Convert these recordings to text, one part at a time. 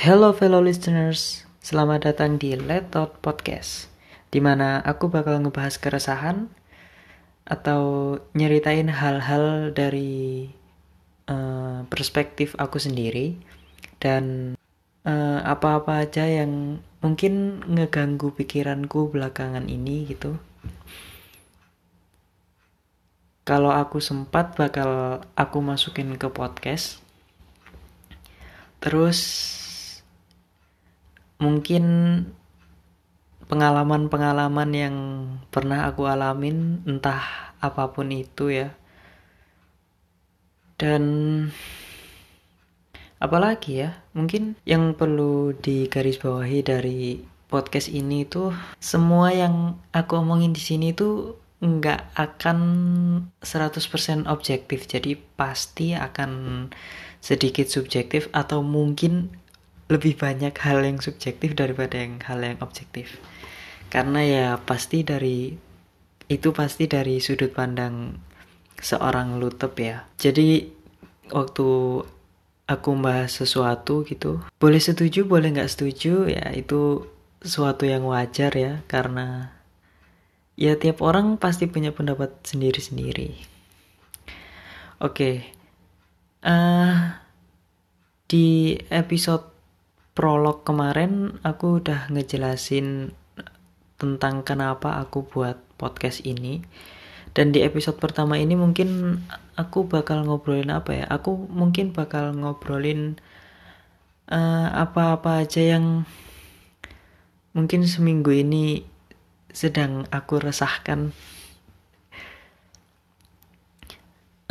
Hello fellow listeners, selamat datang di Let Out Podcast Di mana aku bakal ngebahas keresahan Atau nyeritain hal-hal dari uh, perspektif aku sendiri Dan uh, apa-apa aja yang mungkin ngeganggu pikiranku belakangan ini gitu. Kalau aku sempat bakal aku masukin ke podcast. Terus mungkin pengalaman-pengalaman yang pernah aku alamin entah apa pun itu ya. Dan apalagi ya mungkin yang perlu digarisbawahi dari podcast ini tuh semua yang aku omongin di sini tuh nggak akan 100% objektif. Jadi pasti akan sedikit subjektif atau mungkin lebih banyak hal yang subjektif daripada yang hal yang objektif. Karena ya pasti dari itu pasti dari sudut pandang seorang lutep ya. Jadi waktu aku bahas sesuatu gitu boleh setuju boleh nggak setuju ya itu sesuatu yang wajar ya. Karena ya tiap orang pasti punya pendapat sendiri-sendiri. Oke okay. uh, eh, di episode prolog kemarin aku udah ngejelasin tentang kenapa aku buat podcast ini. Dan di episode pertama ini mungkin aku bakal ngobrolin apa ya? Aku mungkin bakal ngobrolin uh, apa-apa aja yang mungkin seminggu ini sedang aku resahkan.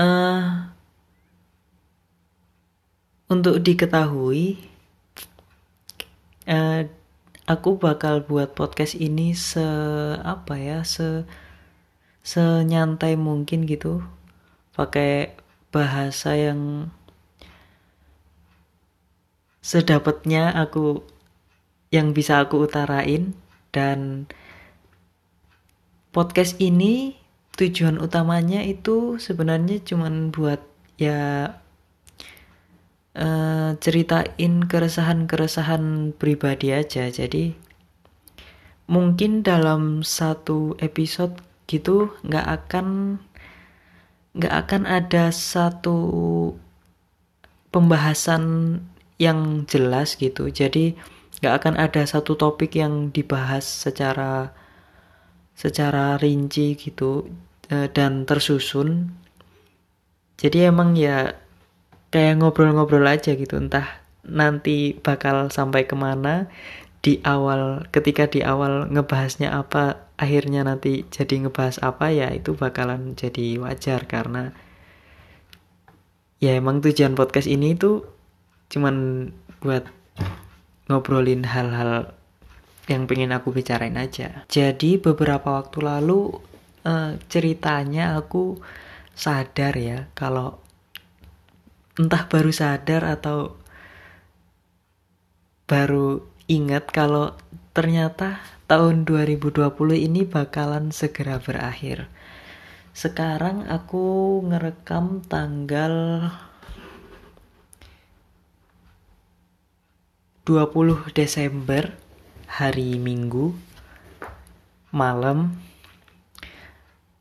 Uh, untuk diketahui uh, aku bakal buat podcast ini se apa ya se senyantai mungkin gitu. Pakai bahasa yang sedapatnya aku yang bisa aku utarain. Dan podcast ini tujuan utamanya itu sebenarnya cuman buat ya uh, ceritain keresahan-keresahan pribadi aja. Jadi mungkin dalam satu episode gitu nggak akan nggak akan ada satu pembahasan yang jelas gitu. Jadi nggak akan ada satu topik yang dibahas secara secara rinci gitu eh, dan tersusun. Jadi emang ya kayak ngobrol-ngobrol aja gitu. Entah nanti bakal sampai ke mana di awal ketika di awal ngebahasnya apa akhirnya nanti jadi ngebahas apa ya itu bakalan jadi wajar karena ya emang tujuan podcast ini tuh cuman buat ngobrolin hal-hal yang pengen aku bicarain aja. Jadi beberapa waktu lalu uh, ceritanya aku sadar ya kalau entah baru sadar atau baru ingat kalau ternyata tahun 2020 ini bakalan segera berakhir. Sekarang aku ngerekam tanggal 20 Desember hari Minggu malam.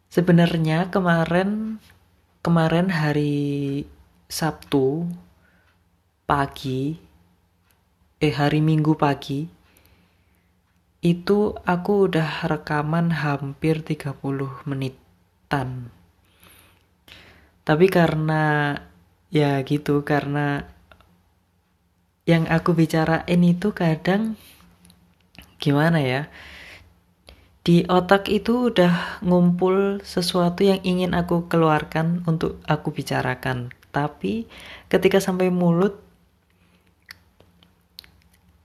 Sebenarnya kemarin kemarin hari Sabtu pagi eh hari Minggu pagi itu aku udah rekaman hampir 30 menitan. Tapi karena ya gitu karena yang aku bicarain itu kadang gimana ya? Di otak itu udah ngumpul sesuatu yang ingin aku keluarkan untuk aku bicarakan tapi ketika sampai mulut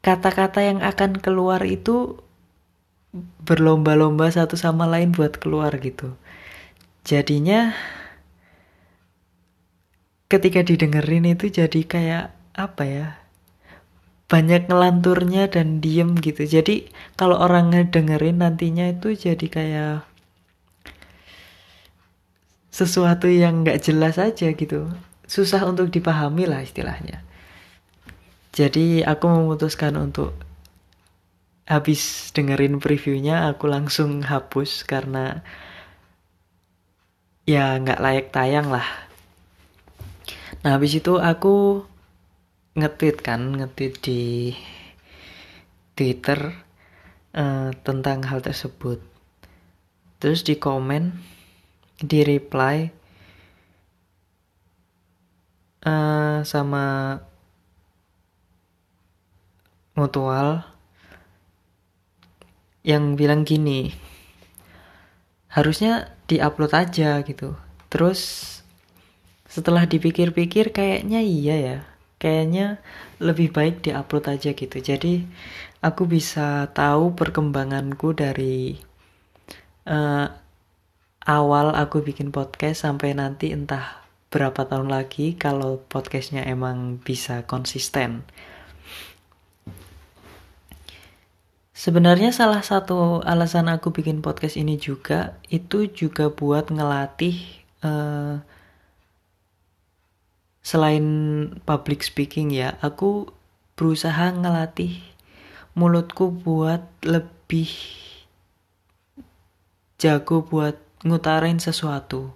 kata-kata yang akan keluar itu berlomba-lomba satu sama lain buat keluar gitu. Jadinya ketika didengerin itu jadi kayak apa ya? Banyak ngelanturnya dan diem gitu. Jadi kalau orang ngedengerin nantinya itu jadi kayak sesuatu yang nggak jelas aja gitu susah untuk dipahami lah istilahnya. Jadi aku memutuskan untuk habis dengerin previewnya aku langsung hapus karena ya nggak layak tayang lah. Nah habis itu aku nge-tweet kan, nge-tweet di Twitter uh, tentang hal tersebut. Terus di komen, di reply uh, sama mutual yang bilang gini harusnya diupload aja gitu. Terus setelah dipikir-pikir kayaknya iya ya. Kayaknya lebih baik diupload aja gitu. Jadi aku bisa tahu perkembanganku dari uh, awal aku bikin podcast sampai nanti entah berapa tahun lagi kalau podcastnya emang bisa konsisten Sebenarnya salah satu alasan aku bikin podcast ini juga itu juga buat ngelatih uh, selain public speaking ya, aku berusaha ngelatih mulutku buat lebih jago buat ngutarain sesuatu.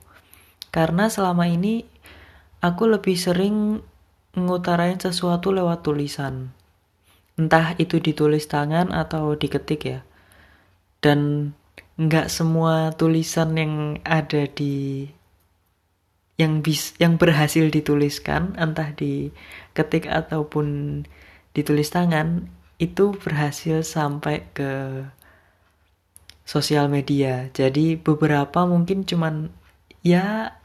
Karena selama ini aku lebih sering ngutarain sesuatu lewat tulisan. Entah itu ditulis tangan atau diketik ya. Dan nggak semua tulisan yang ada di yang bis yang berhasil dituliskan entah diketik ataupun ditulis tangan itu berhasil sampai ke sosial media. Jadi beberapa mungkin cuman ya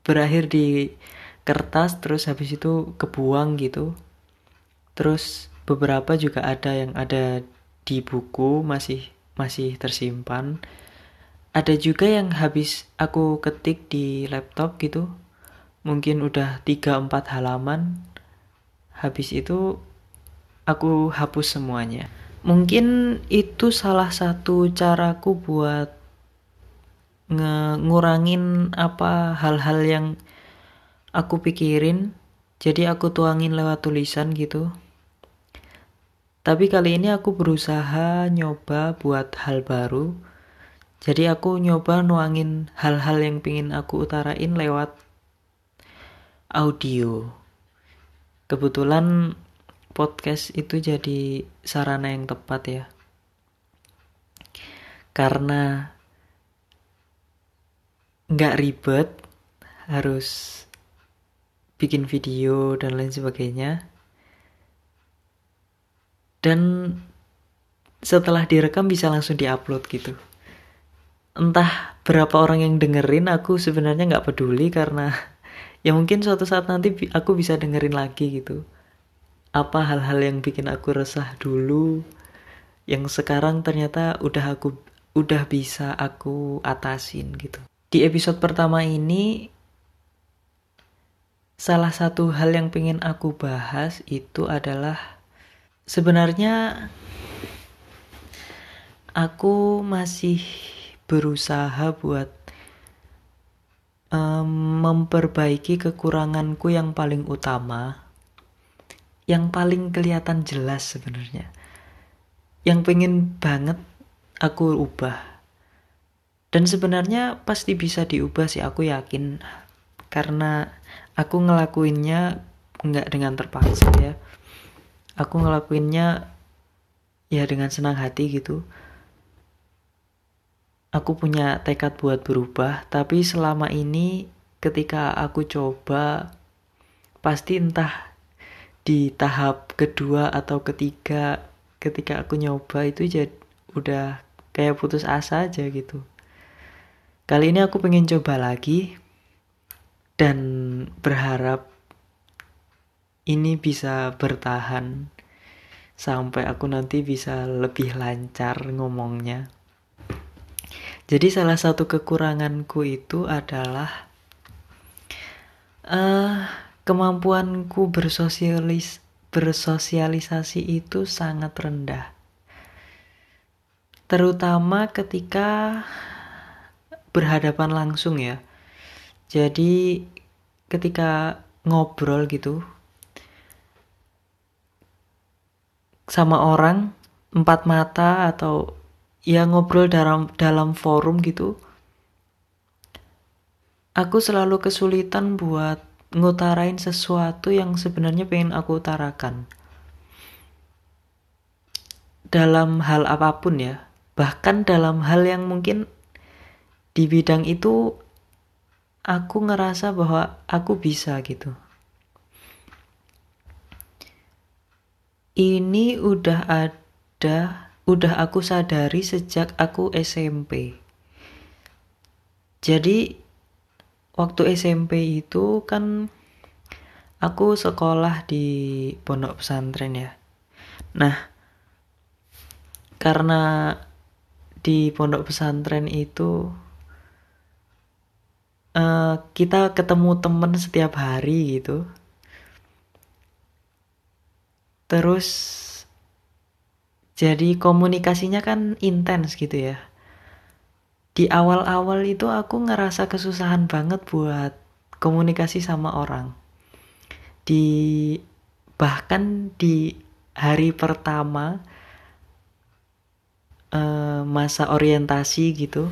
berakhir di kertas terus habis itu kebuang gitu. Terus beberapa juga ada yang ada di buku masih masih tersimpan. Ada juga yang habis aku ketik di laptop gitu. Mungkin udah 3-4 halaman. Habis itu aku hapus semuanya. Mungkin itu salah satu caraku buat ngurangin apa hal-hal yang aku pikirin jadi aku tuangin lewat tulisan gitu tapi kali ini aku berusaha nyoba buat hal baru. Jadi aku nyoba nuangin hal-hal yang pingin aku utarain lewat audio. Kebetulan podcast itu jadi sarana yang tepat ya. Karena nggak ribet, harus bikin video dan lain sebagainya. Dan setelah direkam bisa langsung diupload gitu. Entah berapa orang yang dengerin aku sebenarnya nggak peduli karena ya mungkin suatu saat nanti aku bisa dengerin lagi gitu. Apa hal-hal yang bikin aku resah dulu yang sekarang ternyata udah aku udah bisa aku atasin gitu di episode pertama ini salah satu hal yang pengen aku bahas itu adalah Sebenarnya aku masih berusaha buat um, memperbaiki kekuranganku yang paling utama, yang paling kelihatan jelas sebenarnya, yang pengen banget aku ubah. Dan sebenarnya pasti bisa diubah sih, aku yakin, karena aku ngelakuinnya nggak dengan terpaksa ya. Aku ngelakuinnya ya dengan senang hati gitu. Aku punya tekad buat berubah tapi selama ini ketika aku coba pasti entah di tahap kedua atau ketiga ketika aku nyoba itu jadi udah kayak putus asa aja gitu kali ini aku pengen coba lagi dan berharap ini bisa bertahan sampai aku nanti bisa lebih lancar ngomongnya. Jadi salah satu kekuranganku itu adalah uh, kemampuanku bersosialis bersosialisasi itu sangat rendah. Terutama ketika berhadapan langsung ya. Jadi ketika ngobrol gitu sama orang empat mata atau ya ngobrol dalam dalam forum gitu aku selalu kesulitan buat ngutarain sesuatu yang sebenarnya pengen aku utarakan dalam hal apa pun ya bahkan dalam hal yang mungkin di bidang itu aku ngerasa bahwa aku bisa gitu. Ini udah ada udah aku sadari sejak aku SMP jadi waktu SMP itu kan aku sekolah di pondok pesantren ya. Nah karena di pondok pesantren itu uh, kita ketemu temen setiap hari gitu. Terus jadi komunikasinya kan intens gitu ya. Di awal-awal itu aku ngerasa kesusahan banget buat komunikasi sama orang. Di bahkan di hari pertama uh, masa orientasi gitu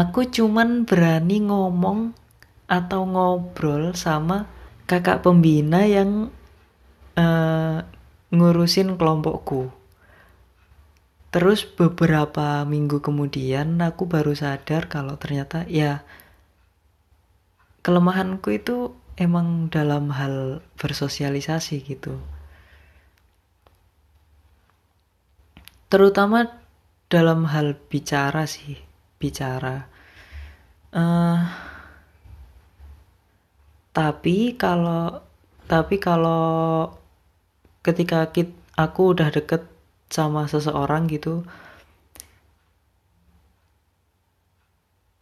aku cuman berani ngomong atau ngobrol sama kakak pembina yang uh, ngurusin kelompokku. Terus beberapa minggu kemudian aku baru sadar kalau ternyata ya kelemahanku itu emang dalam hal bersosialisasi gitu. Terutama dalam hal bicara sih, bicara. Uh, tapi kalau tapi kalau ketika kit, aku udah deket sama seseorang gitu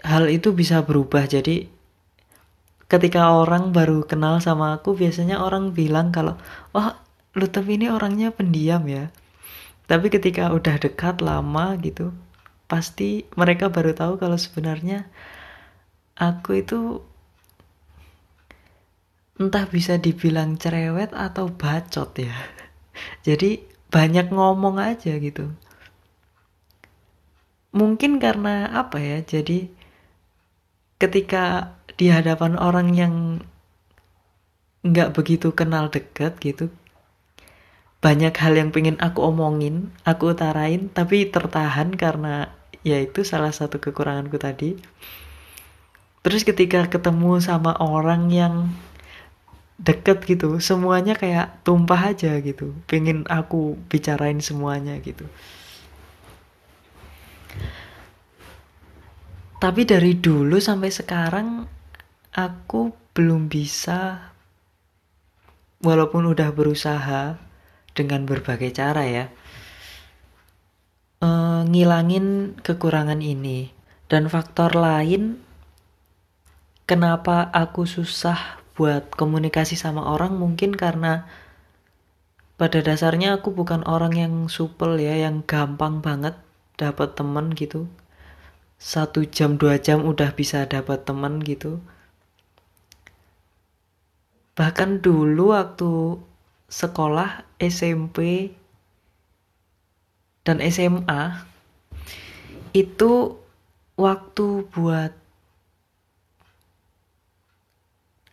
hal itu bisa berubah. Jadi ketika orang baru kenal sama aku biasanya orang bilang kalau wah lu tapi ini orangnya pendiam ya. Tapi ketika udah dekat lama gitu pasti mereka baru tahu kalau sebenarnya aku itu entah bisa dibilang cerewet atau bacot ya. Jadi banyak ngomong aja gitu. Mungkin karena apa ya jadi ketika di hadapan orang yang nggak begitu kenal deket gitu banyak hal yang pengen aku omongin aku utarain tapi tertahan karena ya itu salah satu kekuranganku tadi terus ketika ketemu sama orang yang deket gitu semuanya kayak tumpah aja gitu. Pengen aku bicarain semuanya gitu. Tapi dari dulu sampai sekarang aku belum bisa walaupun udah berusaha dengan berbagai cara ya uh, ngilangin kekurangan ini. Dan faktor lain kenapa aku susah buat komunikasi sama orang? Mungkin karena pada dasarnya aku bukan orang yang supel ya yang gampang banget dapat temen gitu. Satu jam dua jam udah bisa dapat temen gitu. Bahkan dulu waktu sekolah SMP dan SMA itu waktu buat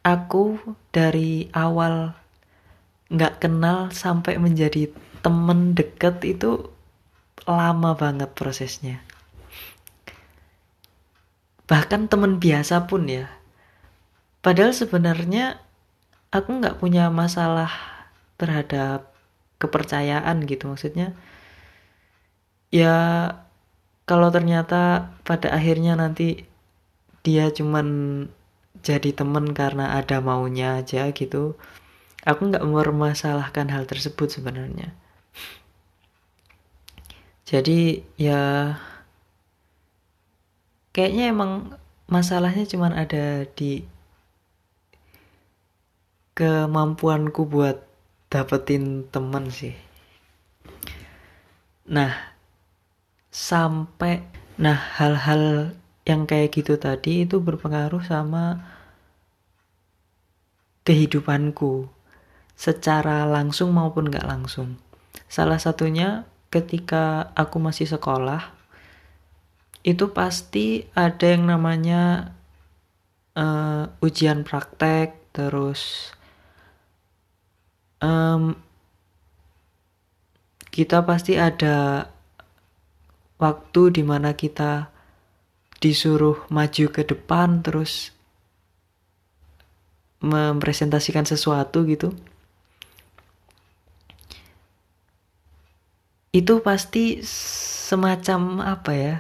aku dari awal nggak kenal sampai menjadi temen deket itu lama banget prosesnya. Bahkan temen biasa pun ya. Padahal sebenarnya aku nggak punya masalah terhadap kepercayaan gitu. Maksudnya ya kalau ternyata pada akhirnya nanti dia cuman jadi temen karena ada maunya aja gitu. Aku nggak mempermasalahkan hal tersebut sebenarnya. Jadi ya kayaknya emang masalahnya cuma ada di kemampuanku buat dapetin temen sih. Nah sampai nah hal-hal yang kayak gitu tadi itu berpengaruh sama kehidupanku. secara langsung maupun nggak langsung. Salah satunya ketika aku masih sekolah, itu pasti ada yang namanya uh, ujian praktek, terus um, kita pasti ada waktu di mana kita disuruh maju ke depan terus mempresentasikan sesuatu gitu itu pasti semacam apa ya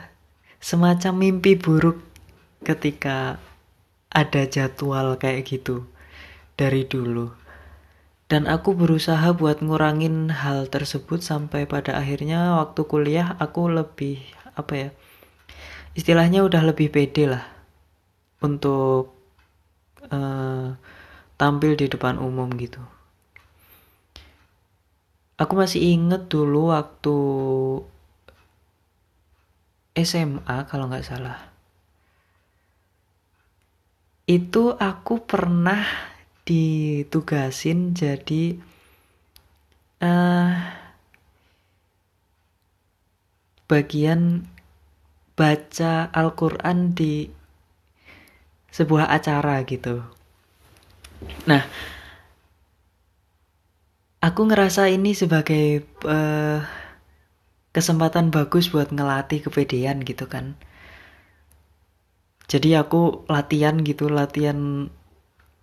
semacam mimpi buruk ketika ada jadwal kayak gitu dari dulu. Dan aku berusaha buat ngurangin hal tersebut sampai pada akhirnya waktu kuliah aku lebih apa ya istilahnya udah lebih pede lah untuk uh, tampil di depan umum gitu aku masih inget dulu waktu SMA kalau nggak salah itu aku pernah ditugasin jadi uh, bagian baca Al-Quran di sebuah acara gitu. Nah, aku ngerasa ini sebagai uh, kesempatan bagus buat ngelatih kepedean gitu kan. Jadi aku latihan gitu latihan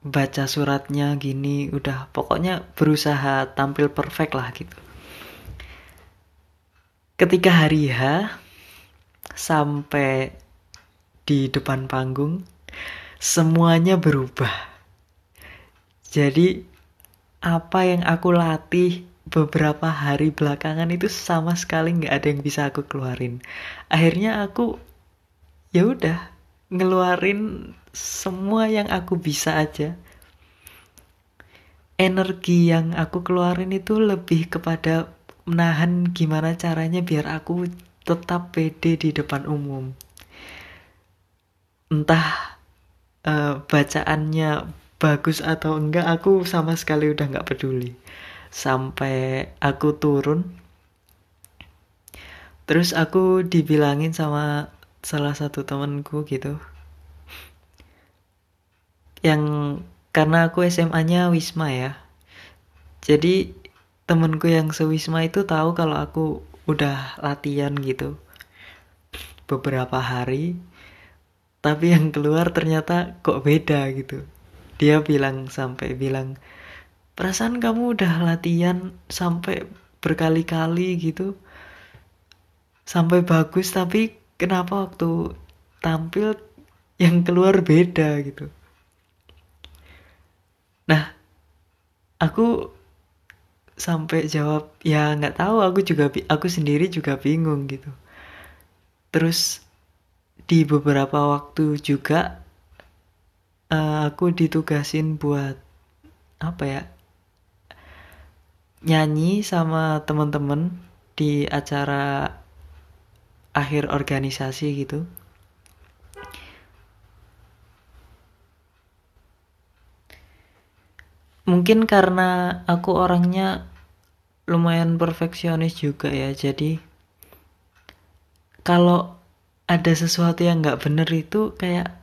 baca suratnya gini udah pokoknya berusaha tampil perfect lah gitu. Ketika hari H sampai di depan panggung semuanya berubah jadi apa yang aku latih beberapa hari belakangan itu sama sekali nggak ada yang bisa aku keluarin. Akhirnya aku ya udah ngeluarin semua yang aku bisa aja. Energi yang aku keluarin itu lebih kepada menahan gimana caranya biar aku tetap pede di depan umum. Entah uh, bacaannya bagus atau enggak aku sama sekali udah nggak peduli. Sampai aku turun terus aku dibilangin sama salah satu temanku gitu. Yang karena aku SMA-nya Wisma ya. Jadi temenku yang sewisma itu tahu kalau aku udah latihan gitu beberapa hari tapi yang keluar ternyata kok beda gitu dia bilang sampai bilang perasaan kamu udah latihan sampai berkali-kali gitu. Sampai bagus tapi kenapa waktu tampil yang keluar beda gitu? Nah aku sampai jawab ya nggak tahu. Aku juga aku sendiri juga bingung gitu. Terus di beberapa waktu juga uh, aku ditugasin buat apa ya nyanyi sama teman-teman di acara akhir organisasi gitu. Mungkin karena aku orangnya lumayan perfeksionis juga ya, jadi kalau ada sesuatu yang nggak bener itu kayak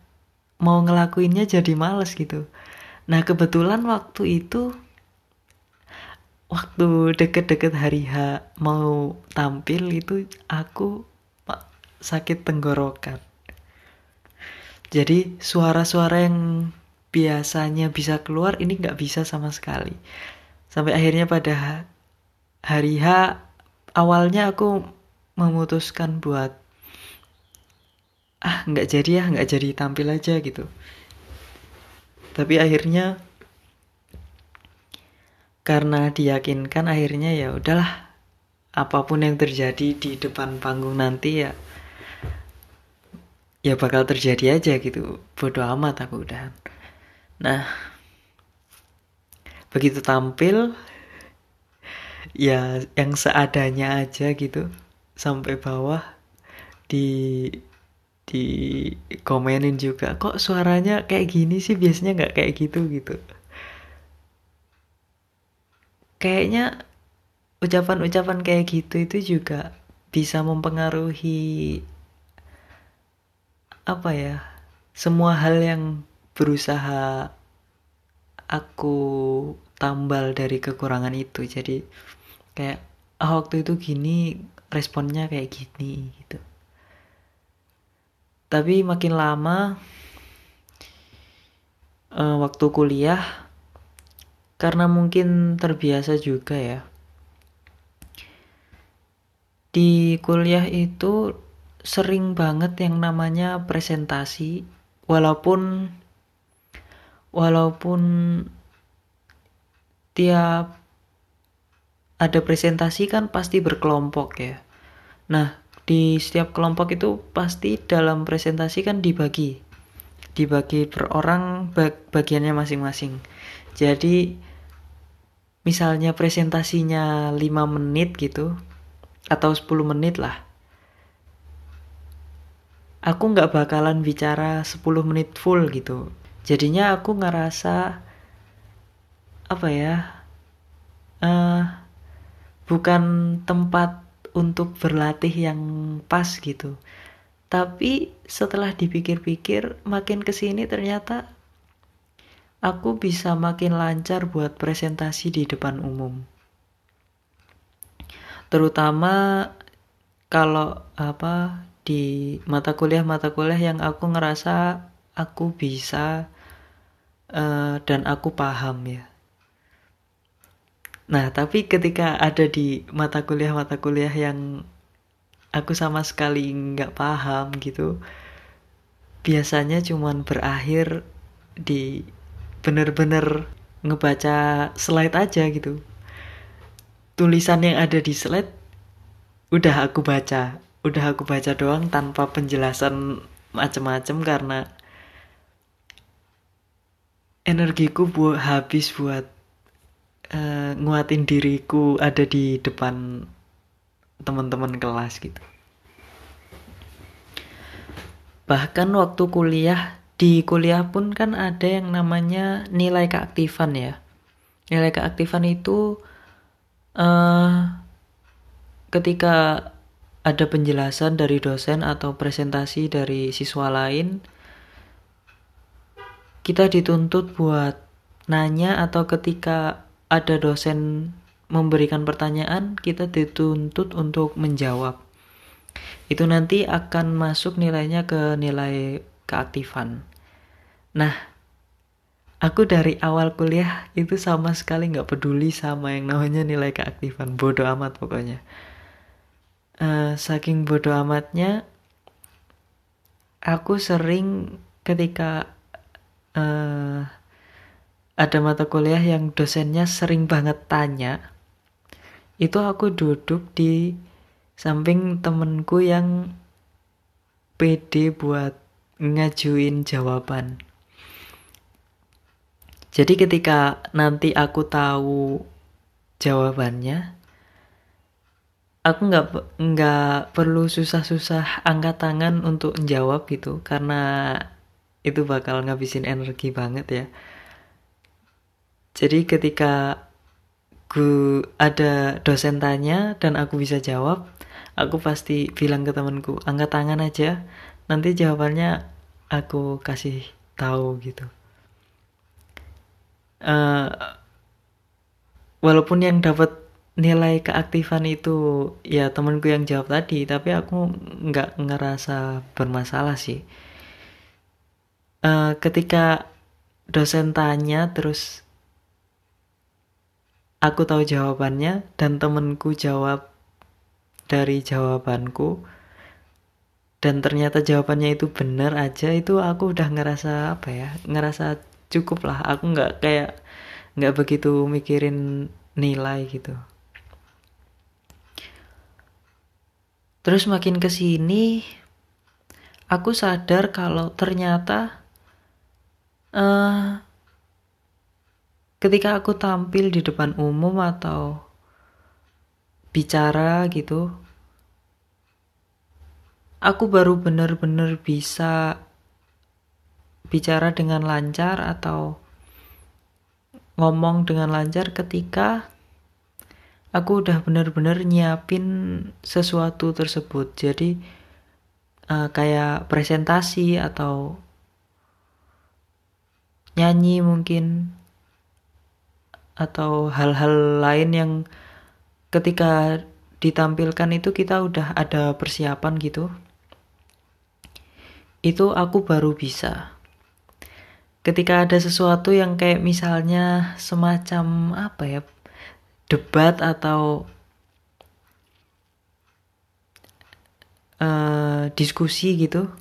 mau ngelakuinnya jadi males gitu. Nah kebetulan waktu itu waktu deket-deket hari H mau tampil itu aku sakit tenggorokan. Jadi suara-suara yang biasanya bisa keluar ini nggak bisa sama sekali. Sampai akhirnya pada hari H awalnya aku memutuskan buat ah nggak jadi ya nggak jadi tampil aja gitu. Tapi akhirnya karena diyakinkan akhirnya ya udahlah apa pun yang terjadi di depan panggung nanti ya ya bakal terjadi aja gitu bodoh amat aku udah nah begitu tampil ya yang seadanya aja gitu sampai bawah di di komenin juga kok suaranya kayak gini sih? Biasanya nggak kayak gitu gitu. Kayaknya ucapan-ucapan kayak gitu itu juga bisa mempengaruhi apa ya semua hal yang berusaha aku tambal dari kekurangan itu. Jadi kayak oh, waktu itu gini responnya kayak gini gitu tapi makin lama uh, waktu kuliah karena mungkin terbiasa juga ya di kuliah itu sering banget yang namanya presentasi. Walaupun walaupun tiap ada presentasi kan pasti berkelompok ya. Nah di setiap kelompok itu pasti dalam presentasi kan dibagi. Dibagi per orang bagiannya masing-masing. Jadi misalnya presentasinya 5 menit gitu atau 10 menit lah. Aku nggak bakalan bicara 10 menit full gitu. Jadinya aku ngerasa apa ya uh, bukan tempat untuk berlatih yang pas gitu tapi setelah dipikir-pikir makin ke sini ternyata aku bisa makin lancar buat presentasi di depan umum terutama kalau apa di mata kuliah-mata kuliah yang aku ngerasa aku bisa uh, dan aku paham ya. Nah, tapi ketika ada di mata kuliah-mata kuliah yang aku sama sekali nggak paham gitu, biasanya cuman berakhir di bener-bener ngebaca slide aja gitu. Tulisan yang ada di slide udah aku baca. Udah aku baca doang tanpa penjelasan macem-macem karena energiku buat habis buat uh, nguatin diriku ada di depan teman-teman kelas gitu. Bahkan waktu kuliah di kuliah pun kan ada yang namanya nilai keaktifan ya. Nilai keaktifan itu uh, ketika ada penjelasan dari dosen atau presentasi dari siswa lain, kita dituntut buat nanya atau ketika ada dosen memberikan pertanyaan, kita dituntut untuk menjawab. Itu nanti akan masuk nilainya ke nilai keaktifan. Nah, aku dari awal kuliah itu sama sekali nggak peduli sama yang namanya nilai keaktifan bodoh amat pokoknya uh, saking bodoh amatnya aku sering ketika uh, ada mata kuliah yang dosennya sering banget tanya itu aku duduk di samping temenku yang pede buat ngajuin jawaban jadi ketika nanti aku tahu jawabannya, aku nggak nggak perlu susah-susah angkat tangan untuk menjawab gitu karena itu bakal ngabisin energi banget ya. Jadi ketika gue ada dosen tanya dan aku bisa jawab, aku pasti bilang ke temanku angkat tangan aja, nanti jawabannya aku kasih tahu gitu. Uh, walaupun yang dapat nilai keaktifan itu ya temanku yang jawab tadi tapi aku nggak ngerasa bermasalah sih. Uh, ketika dosen tanya terus aku tahu jawabannya dan temenku jawab dari jawabanku. Dan ternyata jawabannya itu benar aja itu aku udah ngerasa apa ya ngerasa cukup lah. Aku nggak kayak nggak begitu mikirin nilai gitu. Terus makin ke sini aku sadar kalau ternyata uh, ketika aku tampil di depan umum atau bicara gitu aku baru benar-benar bisa bicara dengan lancar atau ngomong dengan lancar ketika aku udah bener-bener nyiapin sesuatu tersebut. Jadi uh, kayak presentasi atau nyanyi mungkin atau hal-hal lain yang ketika ditampilkan itu kita udah ada persiapan gitu? Itu aku baru bisa. Ketika ada sesuatu yang kayak misalnya semacam apa ya debat atau uh, diskusi gitu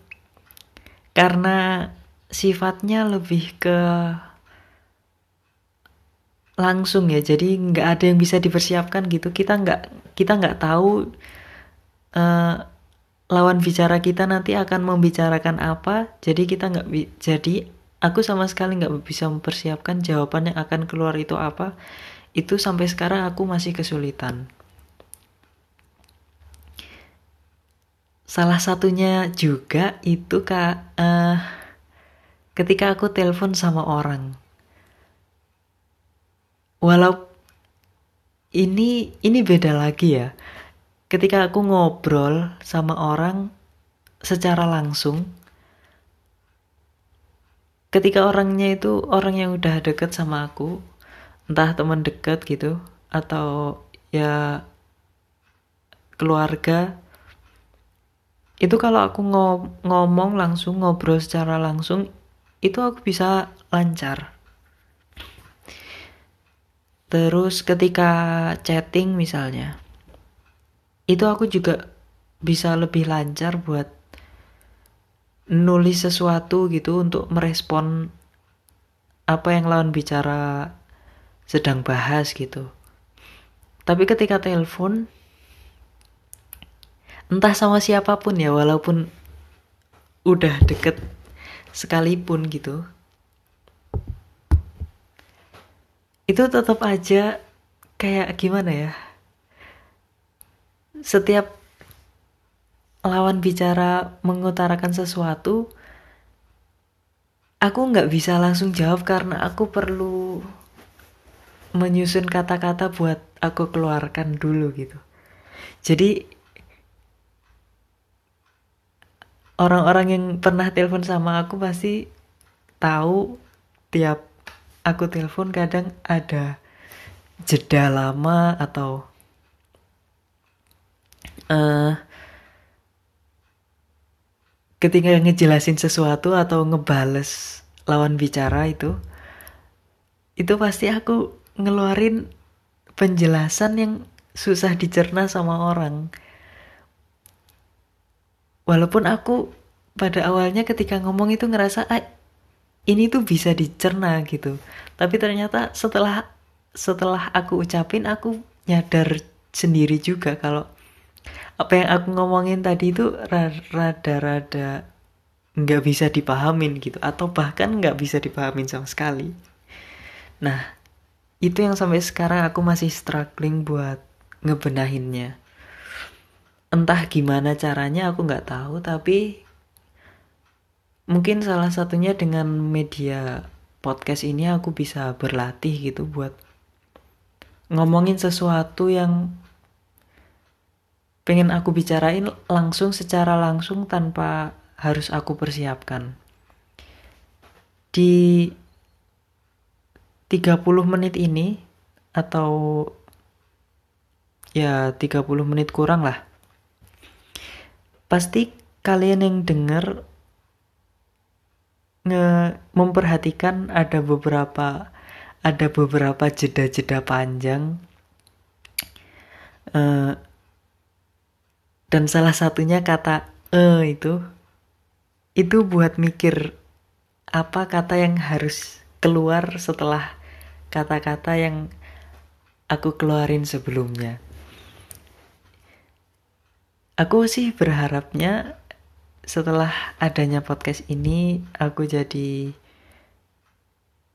karena sifatnya lebih ke langsung ya. Jadi nggak ada yang bisa dipersiapkan gitu. Kita nggak kita nggak tahu uh, lawan bicara kita nanti akan membicarakan apa. Jadi kita nggak jadi aku sama sekali nggak bisa mempersiapkan jawaban yang akan keluar itu apa. Itu sampai sekarang aku masih kesulitan. Salah satunya juga itu kak uh, ketika aku telepon sama orang walau ini ini beda lagi ya. Ketika aku ngobrol sama orang secara langsung ketika orangnya itu orang yang udah deket sama aku entah teman deket gitu atau ya keluarga itu kalau aku ngomong langsung ngobrol secara langsung itu aku bisa lancar terus ketika chatting misalnya itu aku juga bisa lebih lancar buat nulis sesuatu gitu untuk merespon apa yang lawan bicara sedang bahas gitu. Tapi ketika telepon entah sama siapa pun ya walaupun udah deket sekalipun gitu. Itu tetap aja kayak gimana ya? setiap lawan bicara mengutarakan sesuatu, aku nggak bisa langsung jawab karena aku perlu menyusun kata-kata buat aku keluarkan dulu gitu. Jadi orang-orang yang pernah telepon sama aku pasti tahu tiap aku telepon kadang ada jeda lama atau uh, ketika ngejelasin sesuatu atau ngebales lawan bicara itu itu pasti aku ngeluarin penjelasan yang susah dicerna sama orang. Walaupun aku pada awalnya ketika ngomong itu ngerasa ah, ini tuh bisa dicerna gitu. Tapi ternyata setelah setelah aku ucapin aku nyadar sendiri juga kalau apa yang aku ngomongin tadi itu rada-rada nggak bisa dipahamin gitu. Atau bahkan nggak bisa dipahamin sama sekali. Nah itu yang sampai sekarang aku masih struggling buat ngebenahinnya. Entah gimana caranya aku nggak tahu tapi mungkin salah satunya dengan media podcast ini aku bisa berlatih gitu buat ngomongin sesuatu yang pengen aku bicarain langsung secara langsung tanpa harus aku persiapkan. Di 30 menit ini atau ya 30 menit kurang lah. Pasti kalian yang denger nge memperhatikan ada beberapa ada beberapa jeda-jeda panjang uh, dan salah satunya kata e itu itu buat mikir apa kata yang harus keluar setelah kata-kata yang aku keluarin sebelumnya. Aku sih berharapnya setelah adanya podcast ini aku jadi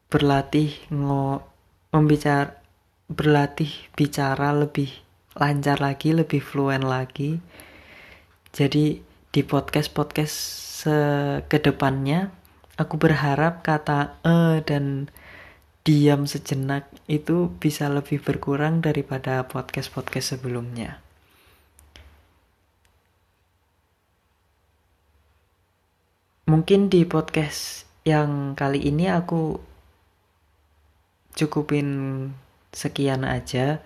berlatih ngo membicara berlatih bicara lebih lancar lagi, lebih fluent lagi. Jadi di podcast-podcast ke depannya aku berharap kata e dan diam sejenak itu bisa lebih berkurang daripada podcast-podcast sebelumnya. Mungkin di podcast yang kali ini aku cukupin sekian aja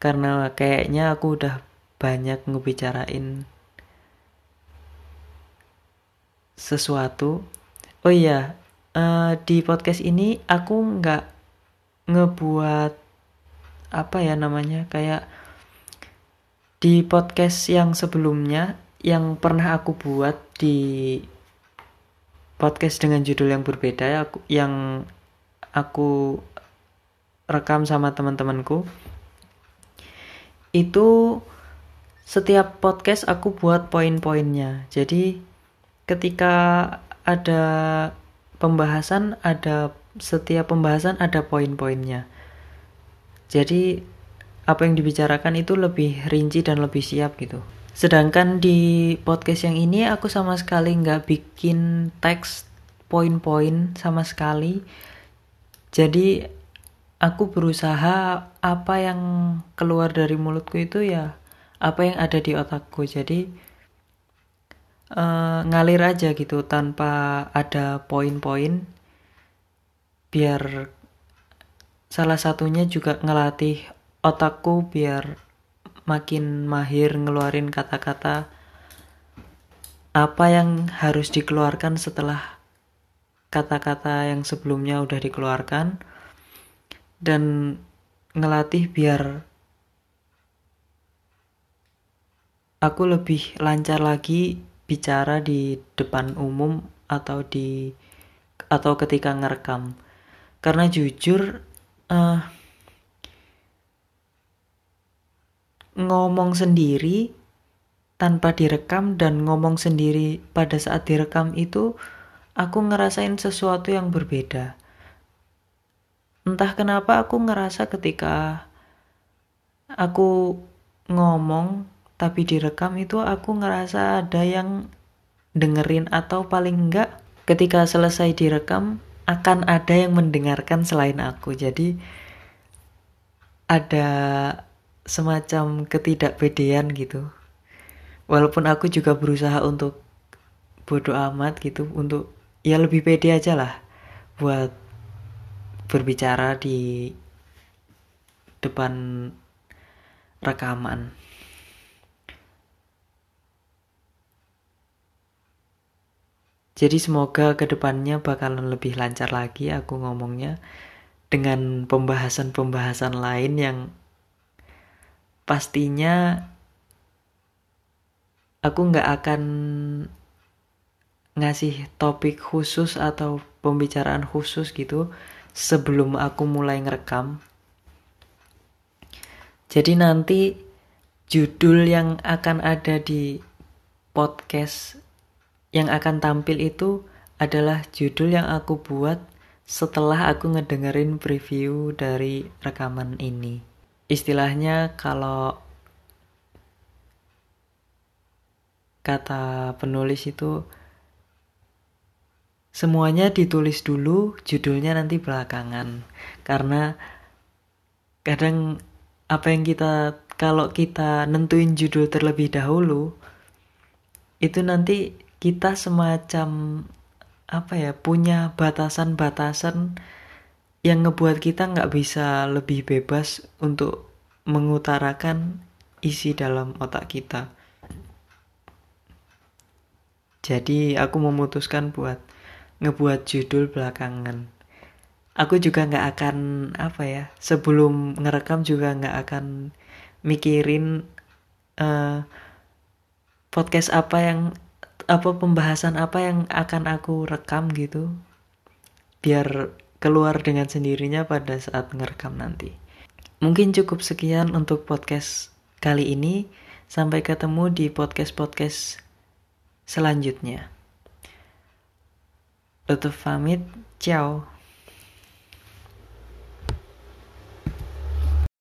karena kayaknya aku udah banyak ngebicarain sesuatu. Oh iya, uh, di podcast ini aku nggak ngebuat apa ya namanya kayak di podcast yang sebelumnya yang pernah aku buat di podcast dengan judul yang berbeda aku yang aku rekam sama teman-temanku. Itu setiap podcast aku buat poin-poinnya. Jadi ketika ada pembahasan ada setiap pembahasan ada poin-poinnya. Jadi apa yang dibicarakan itu lebih rinci dan lebih siap gitu sedangkan di podcast yang ini aku sama sekali nggak bikin teks poin-poin sama sekali. Jadi aku berusaha apa yang keluar dari mulutku itu ya apa yang ada di otakku. Jadi uh, ngalir aja gitu tanpa ada poin-poin biar salah satunya juga ngelatih otakku biar makin mahir ngeluarin kata-kata apa yang harus dikeluarkan setelah kata-kata yang sebelumnya udah dikeluarkan dan ngelatih biar aku lebih lancar lagi bicara di depan umum atau di atau ketika ngerekam. Karena jujur uh, ngomong sendiri tanpa direkam dan ngomong sendiri pada saat direkam itu aku ngerasain sesuatu yang berbeda. Entah kenapa aku ngerasa ketika aku ngomong tapi direkam itu aku ngerasa ada yang dengerin atau paling enggak ketika selesai direkam akan ada yang mendengarkan selain aku. Jadi ada semacam ketidakpedean gitu. Walaupun aku juga berusaha untuk bodoh amat gitu untuk ya lebih pede aja lah buat berbicara di depan rekaman. Jadi semoga ke depannya bakalan lebih lancar lagi aku ngomongnya dengan pembahasan-pembahasan lain yang pastinya aku nggak akan ngasih topik khusus atau pembicaraan khusus gitu sebelum aku mulai ngerekam. Jadi nanti judul yang akan ada di podcast yang akan tampil itu adalah judul yang aku buat setelah aku ngedengerin preview dari rekaman ini. Istilahnya kalau kata penulis itu semuanya ditulis dulu, judulnya nanti belakangan. Karena kadang apa yang kita kalau kita nentuin judul terlebih dahulu itu nanti kita semacam apa ya punya batasan-batasan yang ngebuat kita nggak bisa lebih bebas untuk mengutarakan isi dalam otak kita. Jadi aku memutuskan buat ngebuat judul belakangan. Aku juga nggak akan apa ya sebelum ngerekam juga nggak akan mikirin uh, podcast apa yang apa pembahasan apa yang akan aku rekam gitu biar keluar dengan sendirinya pada saat ngerekam nanti. Mungkin cukup sekian untuk podcast kali ini. Sampai ketemu di podcast-podcast selanjutnya. Tutup pamit, ciao.